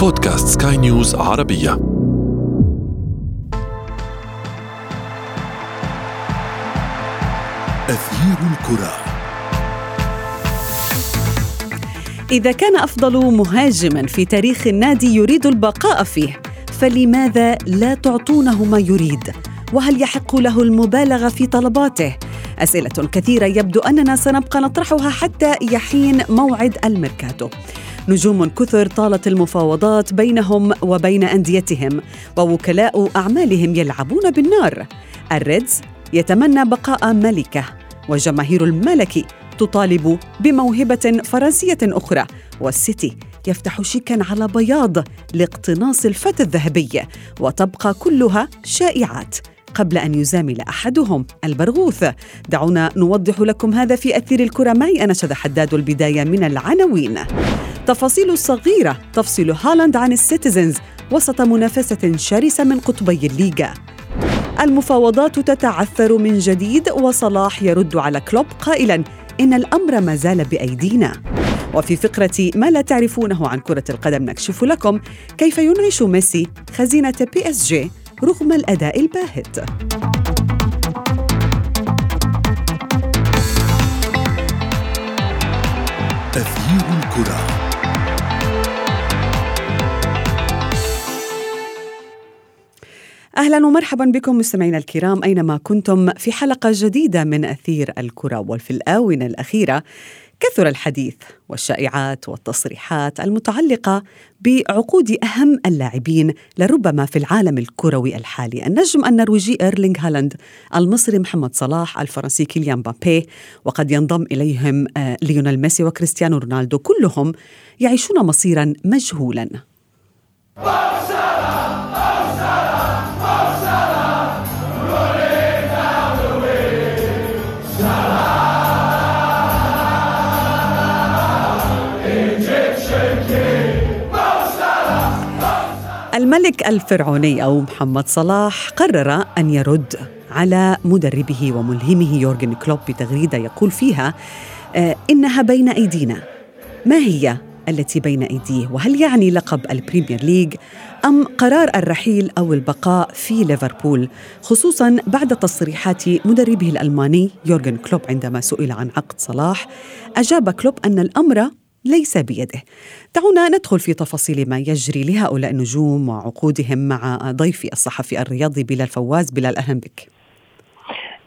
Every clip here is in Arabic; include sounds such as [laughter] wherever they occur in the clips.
بودكاست سكاي نيوز عربية أثير الكرة إذا كان أفضل مهاجم في تاريخ النادي يريد البقاء فيه فلماذا لا تعطونه ما يريد؟ وهل يحق له المبالغة في طلباته؟ أسئلة كثيرة يبدو أننا سنبقى نطرحها حتى يحين موعد الميركاتو. نجوم كثر طالت المفاوضات بينهم وبين أنديتهم ووكلاء أعمالهم يلعبون بالنار. الريدز يتمنى بقاء ملكة وجماهير الملكي تطالب بموهبة فرنسية أخرى والسيتي يفتح شيكا على بياض لاقتناص الفتى الذهبي وتبقى كلها شائعات قبل أن يزامل أحدهم البرغوث دعونا نوضح لكم هذا في أثير الكرة معي أنا شذى حداد البداية من العناوين تفاصيل صغيرة تفصل هالاند عن ال Citizens وسط منافسة شرسة من قطبي الليغا. المفاوضات تتعثر من جديد وصلاح يرد على كلوب قائلا إن الأمر ما زال بأيدينا. وفي فقرة ما لا تعرفونه عن كرة القدم نكشف لكم كيف ينعش ميسي خزينة PSG رغم الأداء الباهت. أثير الكرة. أهلا ومرحبا بكم مستمعينا الكرام أينما كنتم في حلقة جديدة من أثير الكرة وفي الآونة الأخيرة كثر الحديث والشائعات والتصريحات المتعلقة بعقود أهم اللاعبين لربما في العالم الكروي الحالي، النجم النرويجي إيرلينغ هالاند، المصري محمد صلاح، الفرنسي كيليان بابي، وقد ينضم إليهم آه، ليونيل ميسي وكريستيانو رونالدو، كلهم يعيشون مصيرا مجهولا. الملك الفرعوني أو محمد صلاح قرر أن يرد على مدربه وملهمه يورجن كلوب بتغريدة يقول فيها آه، إنها بين أيدينا. ما هي التي بين أيديه؟ وهل يعني لقب البريمير ليج أم قرار الرحيل أو البقاء في ليفربول؟ خصوصا بعد تصريحات مدربه الألماني يورجن كلوب عندما سئل عن عقد صلاح أجاب كلوب أن الأمر ليس بيده. دعونا ندخل في تفاصيل ما يجري لهؤلاء النجوم وعقودهم مع ضيفي الصحفي الرياضي بلال فواز، بلال أهلا بك.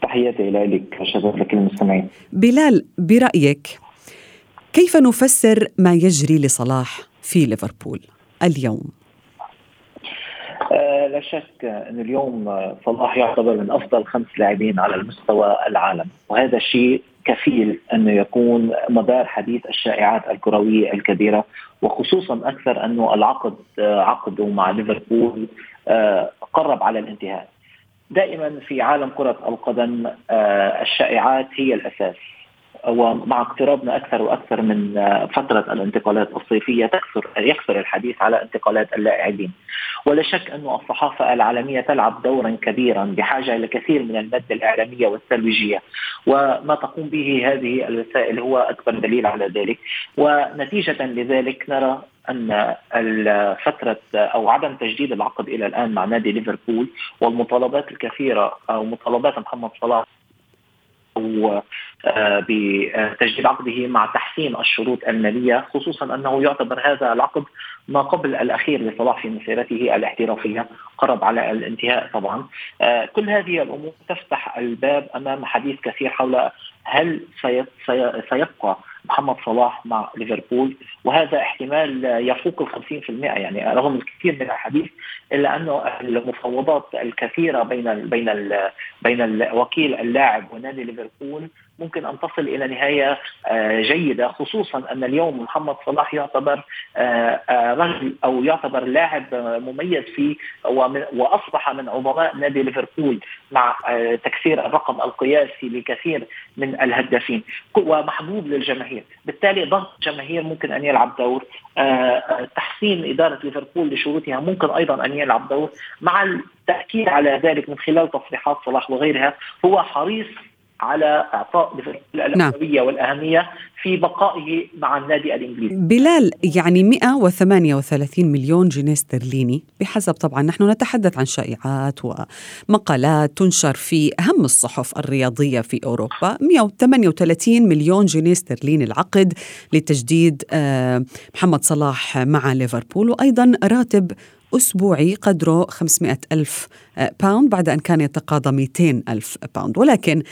تحياتي لك شباب لكل المستمعين. بلال برأيك كيف نفسر ما يجري لصلاح في ليفربول اليوم؟ آه لا شك أن اليوم صلاح يعتبر من أفضل خمس لاعبين على المستوى العالم وهذا الشيء كفيل أنه يكون مدار حديث الشائعات الكروية الكبيرة وخصوصا أكثر أنه العقد آه، عقده مع ليفربول آه، قرب على الانتهاء. دائما في عالم كرة القدم آه، الشائعات هي الأساس ومع اقترابنا أكثر وأكثر من فترة الانتقالات الصيفية تكثر يكثر الحديث على انتقالات اللاعبين. ولا شك أن الصحافة العالمية تلعب دورا كبيرا بحاجة إلى كثير من المادة الإعلامية والترويجية. وما تقوم به هذه الوسائل هو أكبر دليل على ذلك. ونتيجة لذلك نرى أن فتره أو عدم تجديد العقد إلى الآن مع نادي ليفربول والمطالبات الكثيرة أو مطالبات محمد صلاح آه، بتجديد عقده مع تحسين الشروط المالية خصوصا أنه يعتبر هذا العقد ما قبل الأخير لصلاح في مسيرته الاحترافية قرب على الانتهاء طبعا. آه، كل هذه الأمور تفتح الباب أمام حديث كثير حول هل سيبقى محمد صلاح مع ليفربول وهذا احتمال يفوق ال 50% يعني رغم الكثير من الحديث إلا انه المفاوضات الكثيرة بين بين بين وكيل اللاعب ونادي ليفربول ممكن أن تصل إلى نهاية آه، جيدة خصوصا أن اليوم محمد صلاح يعتبر آه، آه، رجل أو يعتبر لاعب مميز فيه وأصبح من عظماء نادي ليفربول مع تكسير الرقم القياسي لكثير من الهدافين. ومحبوب للجماهير، بالتالي ضغط الجماهير ممكن أن يلعب دور تحسين إدارة ليفربول لشروطها ممكن أيضا أن يلعب دور. مع التأكيد على ذلك من خلال تصريحات صلاح وغيرها هو حريص على إعطاء الاولويه نعم. والأهمية في بقائه مع النادي الإنجليزي. بلال يعني 138 مليون جنيه استرليني بحسب طبعا نحن نتحدث عن شائعات ومقالات تنشر في أهم الصحف الرياضية في أوروبا 138 مليون جنيه استرليني العقد لتجديد آه، محمد صلاح مع ليفربول وأيضا راتب أسبوعي قدره 500 ألف pound بعد أن كان يتقاضى 200 ألف pound ولكن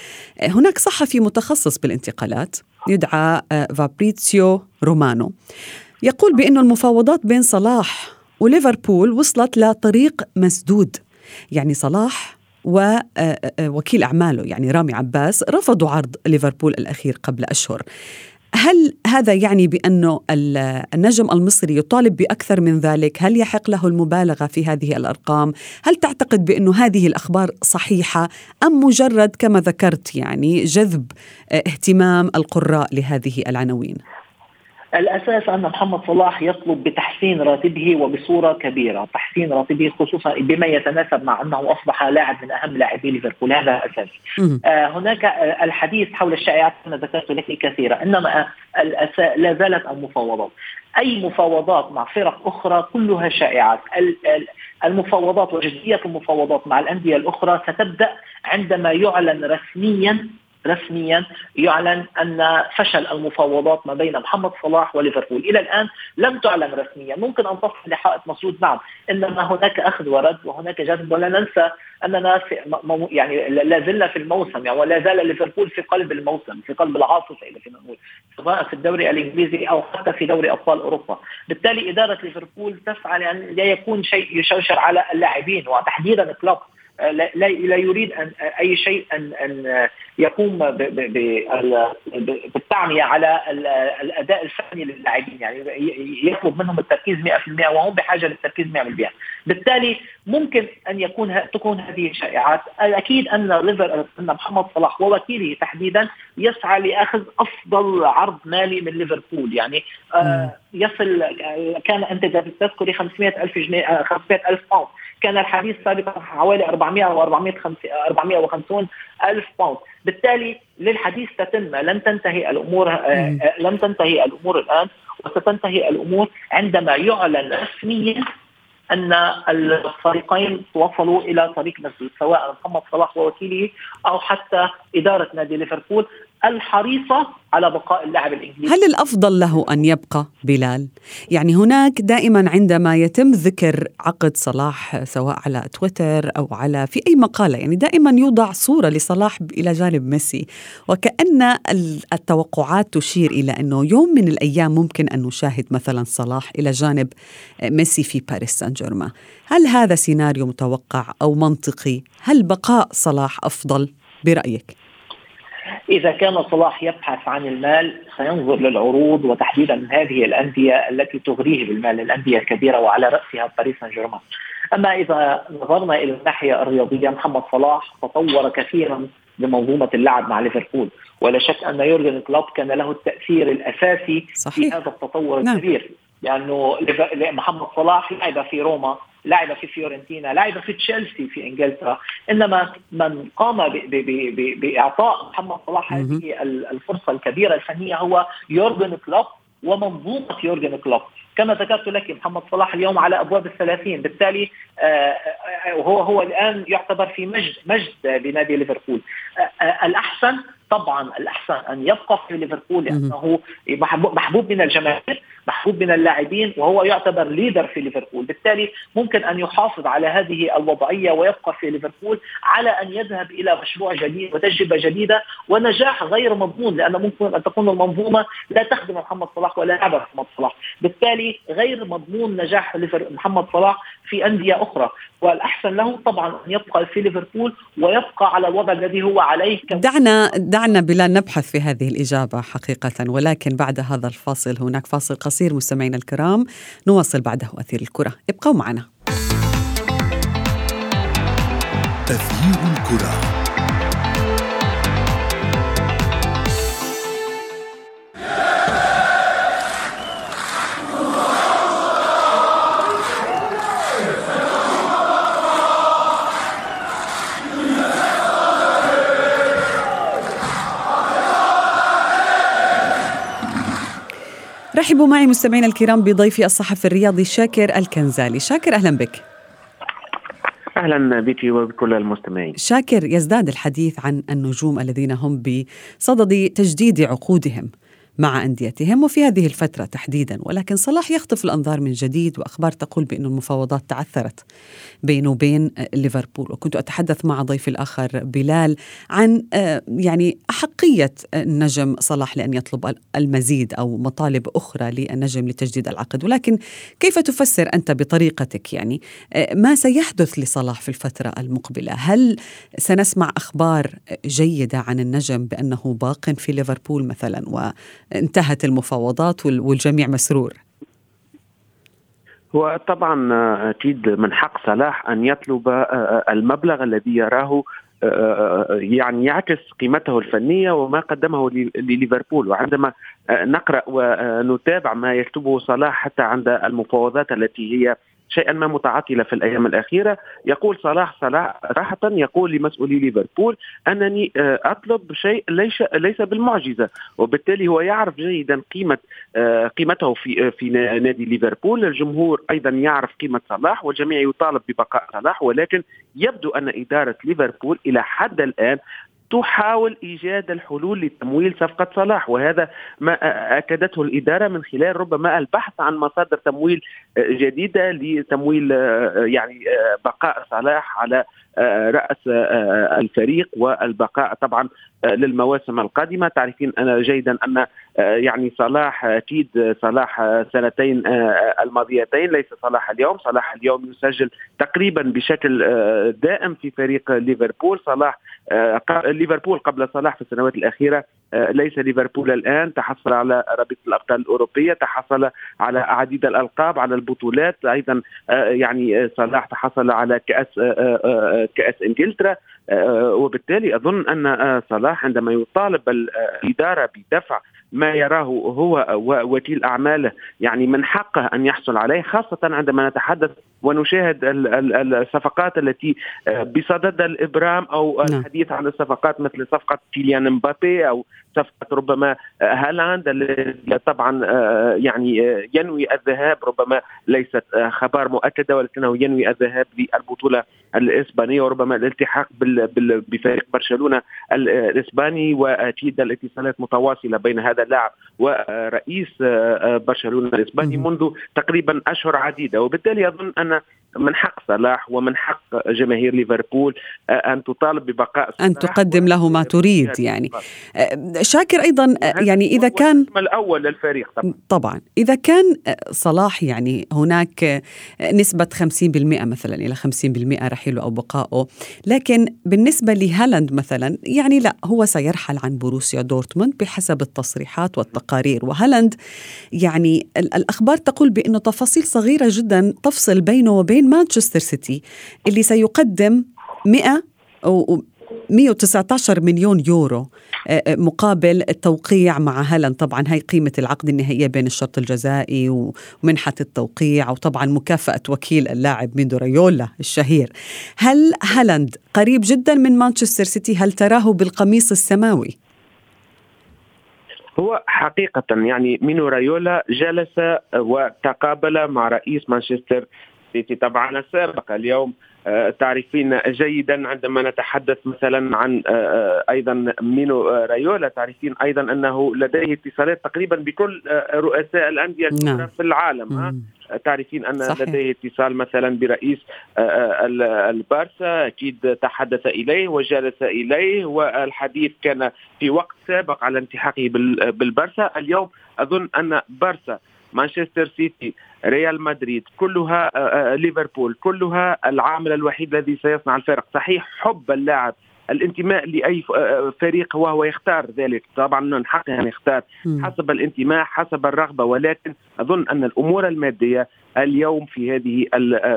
هناك صحفي متخصص بالانتقالات يدعى فابريتسيو رومانو. يقول بأن المفاوضات بين صلاح وليفربول وصلت لطريق مسدود. يعني صلاح ووكيل أعماله يعني رامي عباس رفضوا عرض ليفربول الأخير قبل أشهر. هل هذا يعني بأنه النجم المصري يطالب بأكثر من ذلك؟ هل يحق له المبالغة في هذه الأرقام؟ هل تعتقد بأنه هذه الأخبار صحيحة أم مجرد كما ذكرت يعني جذب اهتمام القراء لهذه العناوين؟ الأساس أن محمد صلاح يطلب بتحسين راتبه وبصورة كبيرة، تحسين راتبه خصوصا بما يتناسب مع أنه أصبح لاعب من أهم لاعبي ليفربول، هذا أساس. آه هناك آه الحديث حول الشائعات أنا ذكرت لك كثيرا، إنما لا زالت المفاوضات. أي مفاوضات مع فرق أخرى كلها شائعات، المفاوضات وجدية المفاوضات مع الأندية الأخرى ستبدأ عندما يعلن رسميا رسميا يعلن أن فشل المفاوضات ما بين محمد صلاح وليفربول، إلى الآن لم تعلن رسميا، ممكن أن تصل لحائط مسدود نعم، إنما هناك أخذ ورد وهناك جذب. ولا ننسى أننا في يعني لا زلنا في الموسم يعني ولا زال ليفربول في قلب الموسم، في قلب العاصفه اذا فينا نقول، سواء في الدوري الإنجليزي أو حتى في دوري أبطال أوروبا، بالتالي إدارة ليفربول تسعى لأن لا يكون شيء يشوشر على اللاعبين وتحديدا كلوب لا, لا يريد أن أي شيء أن أن يقوم بالتعمية على الأداء الفني للاعبين. يعني يطلب منهم التركيز 100% وهم بحاجة للتركيز 100% بالتالي ممكن أن يكون تكون هذه الشائعات. الأكيد أن ليفر أن محمد صلاح ووكيله تحديدا يسعى لأخذ أفضل عرض مالي من ليفربول. يعني آه يصل كان أنت تذكري 500 ألف جنيه 500 ألف pound كان الحديث سابقا حوالي 400 أو 450 ألف pound بالتالي للحديث تتم. لن تنتهي الأمور آه، آه، لم تنتهي الأمور الآن وستنتهي الأمور عندما يعلن رسميا أن الفريقين وصلوا إلى طريق مسدود سواء محمد صلاح ووكيله أو حتى إدارة نادي ليفربول. الحريصة على بقاء اللاعب الإنجليزي هل الأفضل له أن يبقى بلال؟ يعني هناك دائما عندما يتم ذكر عقد صلاح سواء على تويتر أو على في أي مقالة يعني دائما يوضع صورة لصلاح إلى جانب ميسي وكأن التوقعات تشير إلى أنه يوم من الأيام ممكن أن نشاهد مثلا صلاح إلى جانب ميسي في باريس سان جيرمان هل هذا سيناريو متوقع أو منطقي؟ هل بقاء صلاح أفضل برأيك؟ إذا كان صلاح يبحث عن المال سينظر للعروض وتحديدا هذه الأندية التي تغريه بالمال الأندية الكبيرة وعلى رأسها باريس سان جيرمان أما إذا نظرنا إلى الناحية الرياضية محمد صلاح تطور كثيرا بمنظومة اللعب مع ليفربول ولا شك أن يورجن كلوب كان له التأثير الأساسي صحيح. في هذا التطور نعم. الكبير لأنه محمد صلاح لعب في روما لعب في فيورنتينا لعب في تشيلسي في إنجلترا إنما من قام بإعطاء محمد صلاح هذه الفرصة الكبيرة الفنية هو يورجن كلوب ومنظومة يورجن كلوب. كما ذكرت لك محمد صلاح اليوم على أبواب الثلاثين. بالتالي آه، آه، هو هو الآن يعتبر في مجد مجد بنادي ليفربول. آه، الأحسن طبعا الأحسن أن يبقى في ليفربول لأنه محبوب من الجماهير. محبوب من اللاعبين وهو يعتبر ليدر في ليفربول. بالتالي ممكن أن يحافظ على هذه الوضعية ويبقى في ليفربول على أن يذهب إلى مشروع جديد وتجربة جديدة ونجاح غير مضمون لأن ممكن أن تكون المنظومة لا تخدم محمد صلاح ولا يعبر محمد صلاح. بالتالي غير مضمون نجاح محمد صلاح في أندية أخرى. والأحسن له طبعا أن يبقى في ليفربول ويبقى على الوضع الذي هو عليه دعنا دعنا بلال نبحث في هذه الإجابة حقيقة ولكن بعد هذا الفاصل هناك فاصل قصير مستمعينا الكرام. نواصل بعده أثير الكرة. ابقوا معنا. أثير الكرة. رحبوا معي مستمعينا الكرام بضيفي الصحفي الرياضي شاكر الكنزالي. شاكر أهلا بك. أهلا بك وبكل المستمعين. شاكر يزداد الحديث عن النجوم الذين هم بصدد تجديد عقودهم. مع أنديتهم وفي هذه الفترة تحديدا ولكن صلاح يخطف الأنظار من جديد وأخبار تقول بأن المفاوضات تعثرت بينه وبين ليفربول. وكنت أتحدث مع ضيفي الآخر بلال عن آه، يعني أحقية النجم صلاح لأن يطلب المزيد أو مطالب أخرى للنجم لتجديد العقد. ولكن كيف تفسر أنت بطريقتك يعني آه، ما سيحدث لصلاح في الفترة المقبلة؟ هل سنسمع أخبار جيدة عن النجم بأنه باق في ليفربول مثلا انتهت المفاوضات والجميع مسرور. هو طبعا أكيد من حق صلاح أن يطلب آه، آه، المبلغ الذي يراه آه، يعني يعكس قيمته الفنية وما قدمه لليفربول. وعندما نقرأ ونتابع ما يكتبه صلاح حتى عند المفاوضات التي هي شيئا ما متعطلة في الأيام الأخيرة. يقول صلاح صلاح صراحة يقول لمسؤولي ليفربول أنني آه، أطلب شيء ليس ليس بالمعجزة وبالتالي هو يعرف جيدا قيمة آه، قيمته في في نادي ليفربول. الجمهور أيضا يعرف قيمة صلاح والجميع يطالب ببقاء صلاح ولكن يبدو أن إدارة ليفربول إلى حد الآن تحاول إيجاد الحلول لتمويل صفقة صلاح وهذا ما أكدته الإدارة من خلال ربما البحث عن مصادر تمويل جديدة لتمويل يعني بقاء صلاح على رأس الفريق والبقاء طبعا للمواسم القادمة. تعرفين أنا جيدا أن يعني صلاح أكيد صلاح سنتين الماضيتين ليس صلاح اليوم. صلاح اليوم يسجل تقريبا بشكل دائم في فريق ليفربول. صلاح ليفربول قبل صلاح في السنوات الأخيرة ليس ليفربول الآن. تحصل على رابطة الأبطال الأوروبية تحصل على عديد الألقاب على البطولات. أيضا يعني صلاح تحصل على كأس كأس إنجلترا. وبالتالي أظن أن صلاح عندما يطالب الإدارة بدفع ما يراه هو ووكيل اعماله يعني من حقه أن يحصل عليه خاصة عندما نتحدث ونشاهد الصفقات التي بصدد الإبرام أو نعم. الحديث عن الصفقات مثل صفقة كيليان مبابي أو صفقة ربما هالاند طبعا يعني ينوي الذهاب ربما ليست خبر مؤكدة ولكنه ينوي الذهاب للبطولة الإسبانية وربما الالتحاق بفريق برشلونة الإسباني وأكيد الاتصالات متواصلة بين هذا اللاعب ورئيس برشلونة الإسباني منذ تقريبا أشهر عديدة وبالتالي أظن أن من حق صلاح ومن حق جماهير ليفربول أن تطالب ببقاء أن تقدم له ما تريد يعني. شاكر أيضا يعني إذا كان الأول للفريق طبعا. طبعا. إذا كان صلاح يعني هناك نسبة 50% مثلا إلى 50% رحيله أو بقائه لكن بالنسبة لهالاند مثلا يعني لا هو سيرحل عن بروسيا دورتموند بحسب التصريحات والتقارير. وهالاند يعني الأخبار تقول بأنه تفاصيل صغيرة جدا تفصل بينه وبين مانشستر سيتي اللي سيقدم 100 أو 119 مليون يورو آه، آه، مقابل التوقيع مع هالاند. طبعا هاي قيمة العقد النهائية بين الشرط الجزائي ومنحة التوقيع وطبعا مكافأة وكيل اللاعب مينو رايولا الشهير. هل هالاند قريب جدا من مانشستر سيتي؟ هل تراه بالقميص السماوي؟ هو حقيقة يعني مينو رايولا جلس وتقابل مع رئيس مانشستر سيتي طبعا السابق. اليوم آه، تعرفين جيدا عندما نتحدث مثلا عن آه، آه، أيضا مينو رايولا. تعرفين أيضا أنه لديه اتصالات تقريبا بكل رؤساء الأندية نعم. في العالم تعرفين أن صحيح. لديه اتصال مثلا برئيس البارسا. أكيد تحدث إليه وجلس إليه والحديث كان في وقت سابق على انتحاقه بالبارسا. اليوم أظن أن بارسا مانشستر سيتي ريال مدريد كلها آه، آه، ليفربول كلها العامل الوحيد الذي سيصنع الفارق صحيح حب اللاعب الانتماء لأي آه، فريق وهو يختار ذلك. طبعا من حقه أن يختار حسب الانتماء حسب الرغبة ولكن أظن أن الأمور المادية اليوم في هذه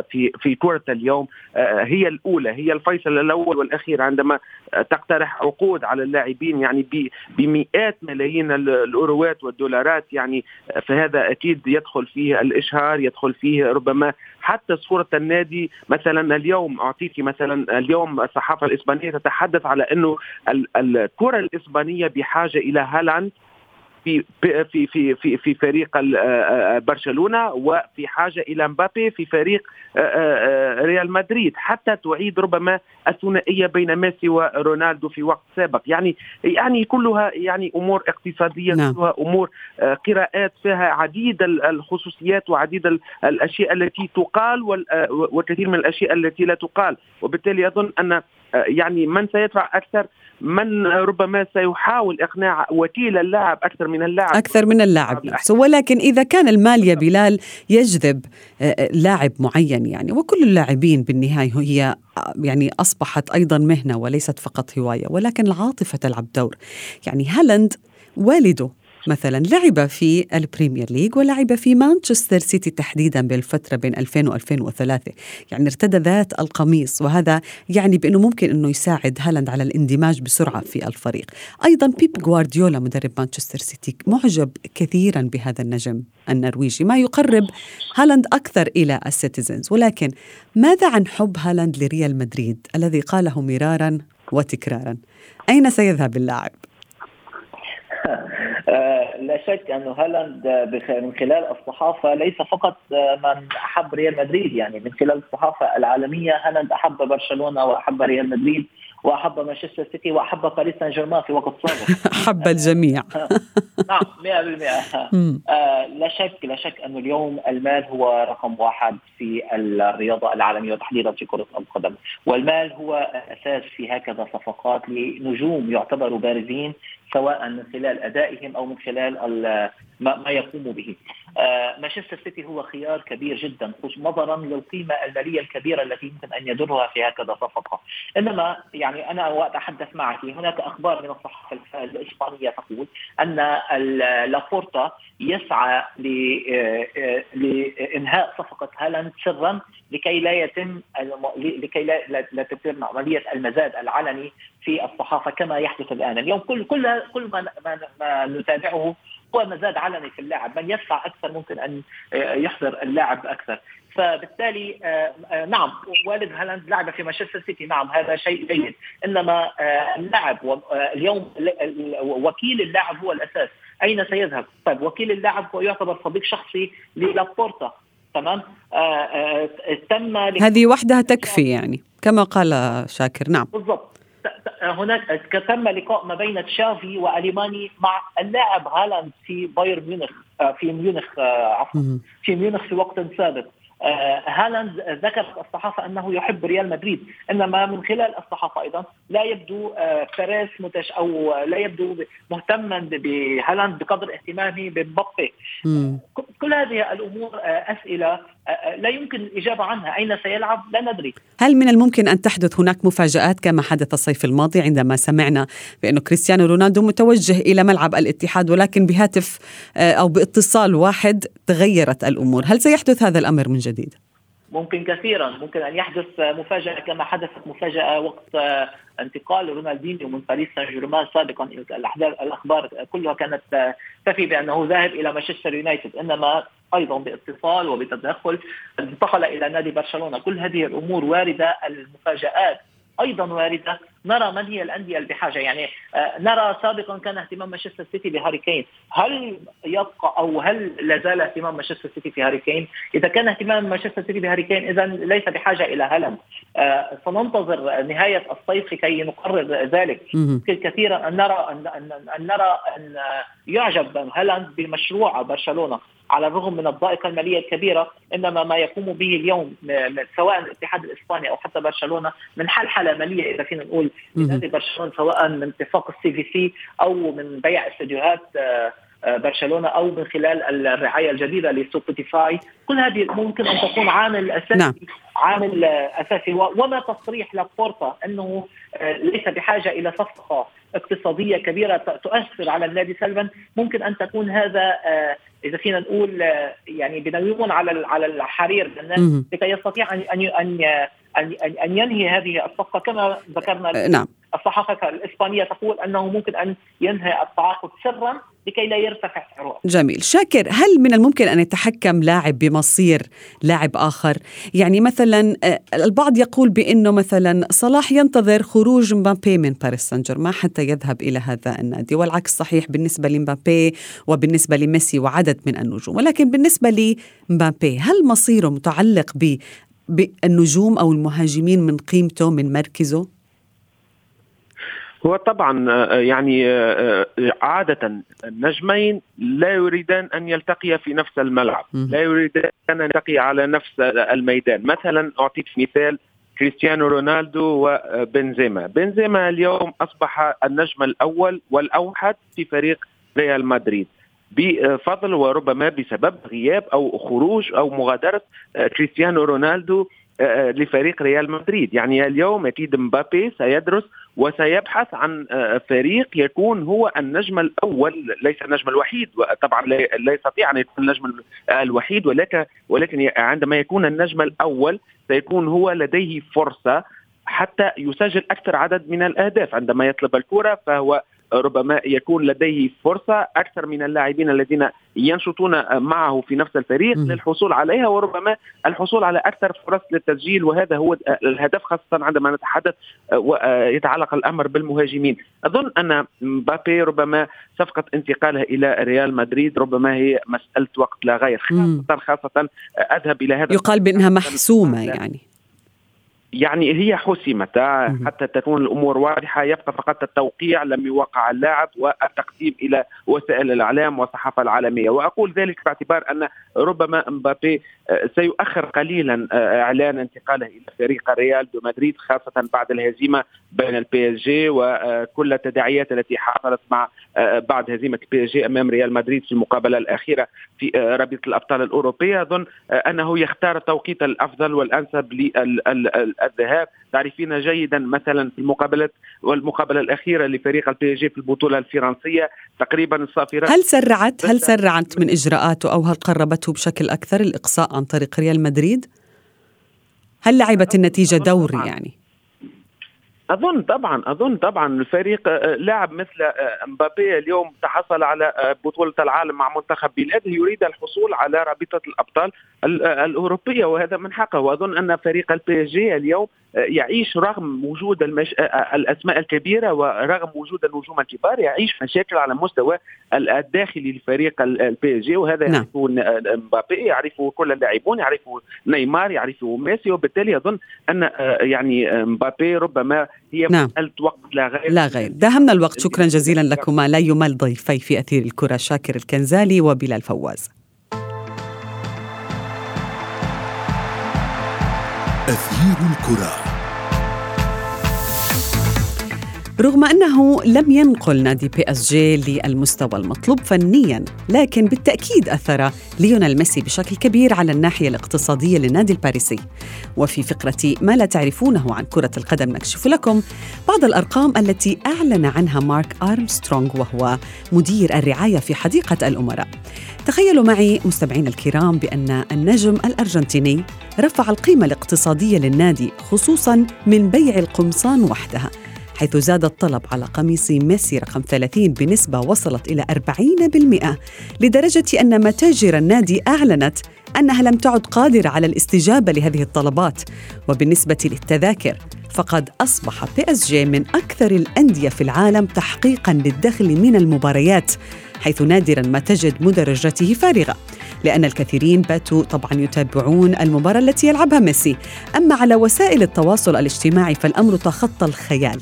في في كرة اليوم هي الأولى هي الفيصل الأول والأخير عندما تقترح عقود على اللاعبين يعني بمئات ملايين الأوروات والدولارات يعني فهذا أكيد يدخل فيه الإشهار يدخل فيه ربما حتى صورة النادي مثلا اليوم اعطيك مثلا اليوم الصحافة الإسبانية تتحدث على إنه الكرة الإسبانية بحاجة إلى هالاند. في في في في في فريق برشلونة وفي حاجة إلى مبابي في فريق ريال مدريد. حتى تعيد ربما الثنائية بين ميسي ورونالدو في وقت سابق. يعني يعني كلها يعني أمور اقتصادية نعم. كلها أمور قراءات فيها عديد الخصوصيات وعديد الأشياء التي تقال والكثير من الأشياء التي لا تقال. وبالتالي أظن أن يعني من سيدفع أكثر من ربما سيحاول إقناع وكيل اللاعب أكثر من اللاعب. أكثر من اللاعب. نفسه ولكن إذا كان المال يا بلال يجذب آه، آه، لاعب معين يعني وكل اللاعبين بالنهاية هي آه، يعني أصبحت أيضا مهنة وليست فقط هواية ولكن العاطفة تلعب دور. يعني هالاند والده مثلا لعب في البريمير ليج ولعب في مانشستر سيتي تحديدا بالفترة بين 2000 و2003 يعني ارتدى ذات القميص وهذا يعني بأنه ممكن أنه يساعد هالاند على الاندماج بسرعة في الفريق. أيضا بيب غوارديولا مدرب مانشستر سيتي معجب كثيرا بهذا النجم النرويجي. ما يقرب هالاند أكثر إلى السيتيزنز. ولكن ماذا عن حب هالاند لريال مدريد الذي قاله مرارا وتكرارا؟ أين سيذهب اللاعب؟ لا شك أنه هالاند من خلال الصحافة ليس فقط من أحب ريال مدريد يعني من خلال الصحافة العالمية هالاند أحب برشلونة وأحب ريال مدريد. وأحب مانشستر سيتي وأحب باريس سان جيرمان في وقت سابق [laughs] أحب الجميع. [laughs] نعم 100% آه لا شك لا شك انه اليوم المال هو رقم واحد في الرياضة العالمية وتحديدا في كرة القدم. والمال هو أساس في هكذا صفقات لنجوم يعتبروا بارزين سواء من خلال أدائهم أو من خلال ما يقوموا به. آه، مانشستر سيتي هو خيار كبير جدا نظرا للقيمة المالية الكبيرة التي يمكن أن يدرها في هكذا صفقة. إنما يعني أنا وقت اتحدث معك هناك أخبار من الصحافه الإسبانية تقول أن لابورتا يسعى آه، آه، لإنهاء صفقة هالاند سرا لكي لا يتم لكي لا, لا تتم عملية المزاد العلني في الصحافة كما يحدث الآن، اليوم كل كل كل ما, ما, ما نتابعه هو مزاد علني في اللاعب، من يدفع أكثر ممكن أن يحضر اللاعب أكثر، فبالتالي آه، آه، نعم والد هالاند لعب في مانشستر سيتي نعم هذا شيء جيد. إنما آه، اللاعب اليوم وكيل اللاعب هو الأساس. أين سيذهب؟ طيب وكيل اللاعب هو يعتبر صديق شخصي للابورتا. تمام؟ تم هذه وحدها تكفي يعني كما قال شاكر نعم. بالضبط. هناك تم لقاء ما بين تشافي واليماني مع اللاعب هالاند في بايرن ميونخ في ميونخ عفوا في ميونخ في وقت سابق آه، هالاند ذكرت الصحافة أنه يحب ريال مدريد إنما من خلال الصحافة أيضا لا يبدو آه، متش أو لا يبدو مهتما بهالاند بقدر اهتمامه بمبابي. كل هذه الأمور آه، أسئلة لا يمكن الإجابة عنها. أين سيلعب؟ لا ندري. هل من الممكن أن تحدث هناك مفاجآت كما حدث الصيف الماضي عندما سمعنا بانه كريستيانو رونالدو متوجه إلى ملعب الاتحاد ولكن بهاتف أو باتصال واحد تغيرت الأمور؟ هل سيحدث هذا الأمر من جديد ممكن كثيرا ممكن أن يحدث مفاجأة كما حدثت مفاجأة وقت انتقال رونالدينيو من باريس سان جيرمان سابقا الأخبار كلها كانت تفي بأنه ذاهب إلى مانشستر يونايتد إنما أيضا باتصال وبتدخل انتقل إلى نادي برشلونة. كل هذه الأمور واردة المفاجآت أيضا واردة. نرى من هي الأندية اللي بحاجة. يعني آه، نرى سابقا كان اهتمام مانشستر سيتي بهاري كين. هل يبقى أو هل لا زال اهتمام مانشستر سيتي في هاري كين؟ إذا كان اهتمام مانشستر سيتي بهاري كين اذا ليس بحاجة إلى هالاند آه، سننتظر نهاية الصيف كي نقرر ذلك. يمكن كثيرا أن نرى ان, أن, أن نرى أن يعجب هالاند بمشروع برشلونة. على الرغم من الضائقة المالية الكبيرة إنما ما يقوم به اليوم سواء الاتحاد الإسباني أو حتى برشلونة من حلحلة مالية إذا فينا نقول لنادي برشلونه سواء من اتفاق السي في سي أو من بيع استديوهات آه، آه، برشلونة أو من خلال الرعاية الجديدة لسبوتيفاي كل هذه ممكن أن تكون عامل أساسي نعم. عامل أساسي. وما تصريح لابورتا أنه آه، ليس بحاجة إلى صفقة اقتصادية كبيرة تؤثر على النادي سلبا. ممكن أن تكون هذا إذا فينا نقول يعني بنويمون على على الحرير لكي يستطيع أن أن أن أن ينهي هذه الصفقة كما ذكرنا نعم. الصحافة الإسبانية تقول أنه ممكن أن ينهي التعاقد سرا لكي لا يرتفع سعره جميل. شاكر هل من الممكن أن يتحكم لاعب بمصير لاعب آخر؟ يعني مثلا آه، البعض يقول بأنه مثلا صلاح ينتظر خروج مبابي من باريس سان جيرمان حتى يذهب إلى هذا النادي والعكس صحيح بالنسبة لمبابي وبالنسبة لميسي وعدد من النجوم. ولكن بالنسبة لمبابي هل مصيره متعلق ب بالنجوم أو المهاجمين من قيمته من مركزه؟ هو طبعا آه، يعني آه، آه، عادة النجمين لا يريدان أن يلتقيا في نفس الملعب لا يريدان أن يلتقيا على نفس الميدان. مثلا أعطيك مثال كريستيانو رونالدو وبنزيما. بنزيما اليوم أصبح النجم الأول والأوحد في فريق ريال مدريد. بفضل وربما بسبب غياب أو خروج أو مغادرة كريستيانو رونالدو آه، لفريق ريال مدريد. يعني اليوم أكيد مبابي سيدرس وسيبحث عن آه، فريق يكون هو النجم الأول ليس النجم الوحيد طبعا لا يستطيع أن يكون النجم الوحيد ولكن ولكن عندما يكون النجم الأول سيكون هو لديه فرصة حتى يسجل أكثر عدد من الأهداف. عندما يطلب الكرة فهو ربما يكون لديه فرصة أكثر من اللاعبين الذين ينشطون معه في نفس الفريق. للحصول عليها وربما الحصول على أكثر فرص للتسجيل وهذا هو الهدف خاصة عندما نتحدث ويتعلق الأمر بالمهاجمين. أظن أن مبابي ربما صفقة انتقاله إلى ريال مدريد ربما هي مسألة وقت لا غير خاصة خاصة أذهب إلى هذا يقال بأنها محسومة يعني. يعني هي حسمت حتى تكون الأمور واضحة يبقى فقط التوقيع لم يوقع اللاعب والتقديم إلى وسائل الإعلام والصحافة العالمية. وأقول ذلك باعتبار أن ربما مبابي آه، سيؤخر قليلا آه، إعلان انتقاله إلى فريق ريال دو مدريد خاصة بعد الهزيمة بين البي اس جي وكل التداعيات التي حصلت مع آه، بعد هزيمة البي اس جي أمام ريال مدريد في المقابلة الأخيرة في رابطة الأبطال الأوروبية. أظن أنه يختار التوقيت الأفضل والأنسب الذهاب تعرفين جيدا مثلا في المقابلات والمقابلة الأخيرة لفريق البي جي في البطولة الفرنسية تقريبا الصافرة هل سرعت هل سرعت من اجراءاته أو هل قربته بشكل أكثر الإقصاء عن طريق ريال مدريد؟ هل لعبت النتيجة دور يعني؟ أظن طبعا أظن طبعا الفريق آه، لاعب مثل آه، مبابي اليوم تحصل على آه، بطولة العالم مع منتخب بلاده يريد الحصول على رابطة الأبطال الأوروبية وهذا من حقه. وأظن أن فريق البي جي اليوم يعيش رغم وجود المش... الأسماء الكبيرة ورغم وجود النجوم الكبار يعيش مشاكل على مستوى الداخلي لفريق البي جي. وهذا نعم. يعرفه مبابي يعرفه كل اللاعبون يعرفه نيمار يعرفه ميسي. وبالتالي أظن أن يعني مبابي ربما هي نعم. مساله وقت لا غير. لا غير. داهمنا الوقت. شكرا جزيلا لكما. لا يمل ضيفي في أثير الكرة شاكر الكنزالي وبلال فواز. أثير الكرة. رغم أنه لم ينقل نادي بي إس جي للمستوى المطلوب فنيا لكن بالتأكيد أثر ليونيل ميسي بشكل كبير على الناحية الاقتصادية للنادي الباريسي. وفي فقرة ما لا تعرفونه عن كرة القدم نكشف لكم بعض الأرقام التي أعلن عنها مارك أرمسترونغ وهو مدير الرعاية في حديقة الأمراء. تخيلوا معي مستمعين الكرام بأن النجم الأرجنتيني رفع القيمة الاقتصادية للنادي خصوصا من بيع القمصان وحدها حيث زاد الطلب على قميص ميسي رقم 30 بنسبة وصلت إلى 40% لدرجة أن متاجر النادي أعلنت أنها لم تعد قادرة على الاستجابة لهذه الطلبات. وبالنسبة للتذاكر فقد أصبح بي إس جي من أكثر الأندية في العالم تحقيقا للدخل من المباريات حيث نادرا ما تجد مدرجته فارغة. لأن الكثيرين باتوا طبعا يتابعون المباراة التي يلعبها ميسي. أما على وسائل التواصل الاجتماعي فالأمر تخطى الخيال.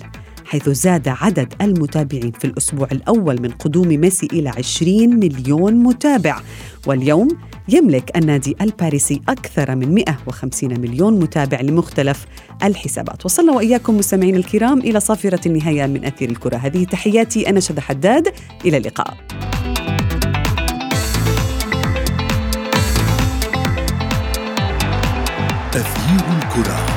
حيث زاد عدد المتابعين في الأسبوع الأول من قدوم ميسي إلى 20 مليون متابع. واليوم يملك النادي الباريسي أكثر من 150 مليون متابع لمختلف الحسابات. وصلنا وإياكم مستمعين الكرام إلى صافرة النهاية من أثير الكرة. هذه تحياتي أنا شد حداد. إلى اللقاء. تغيير الكرة.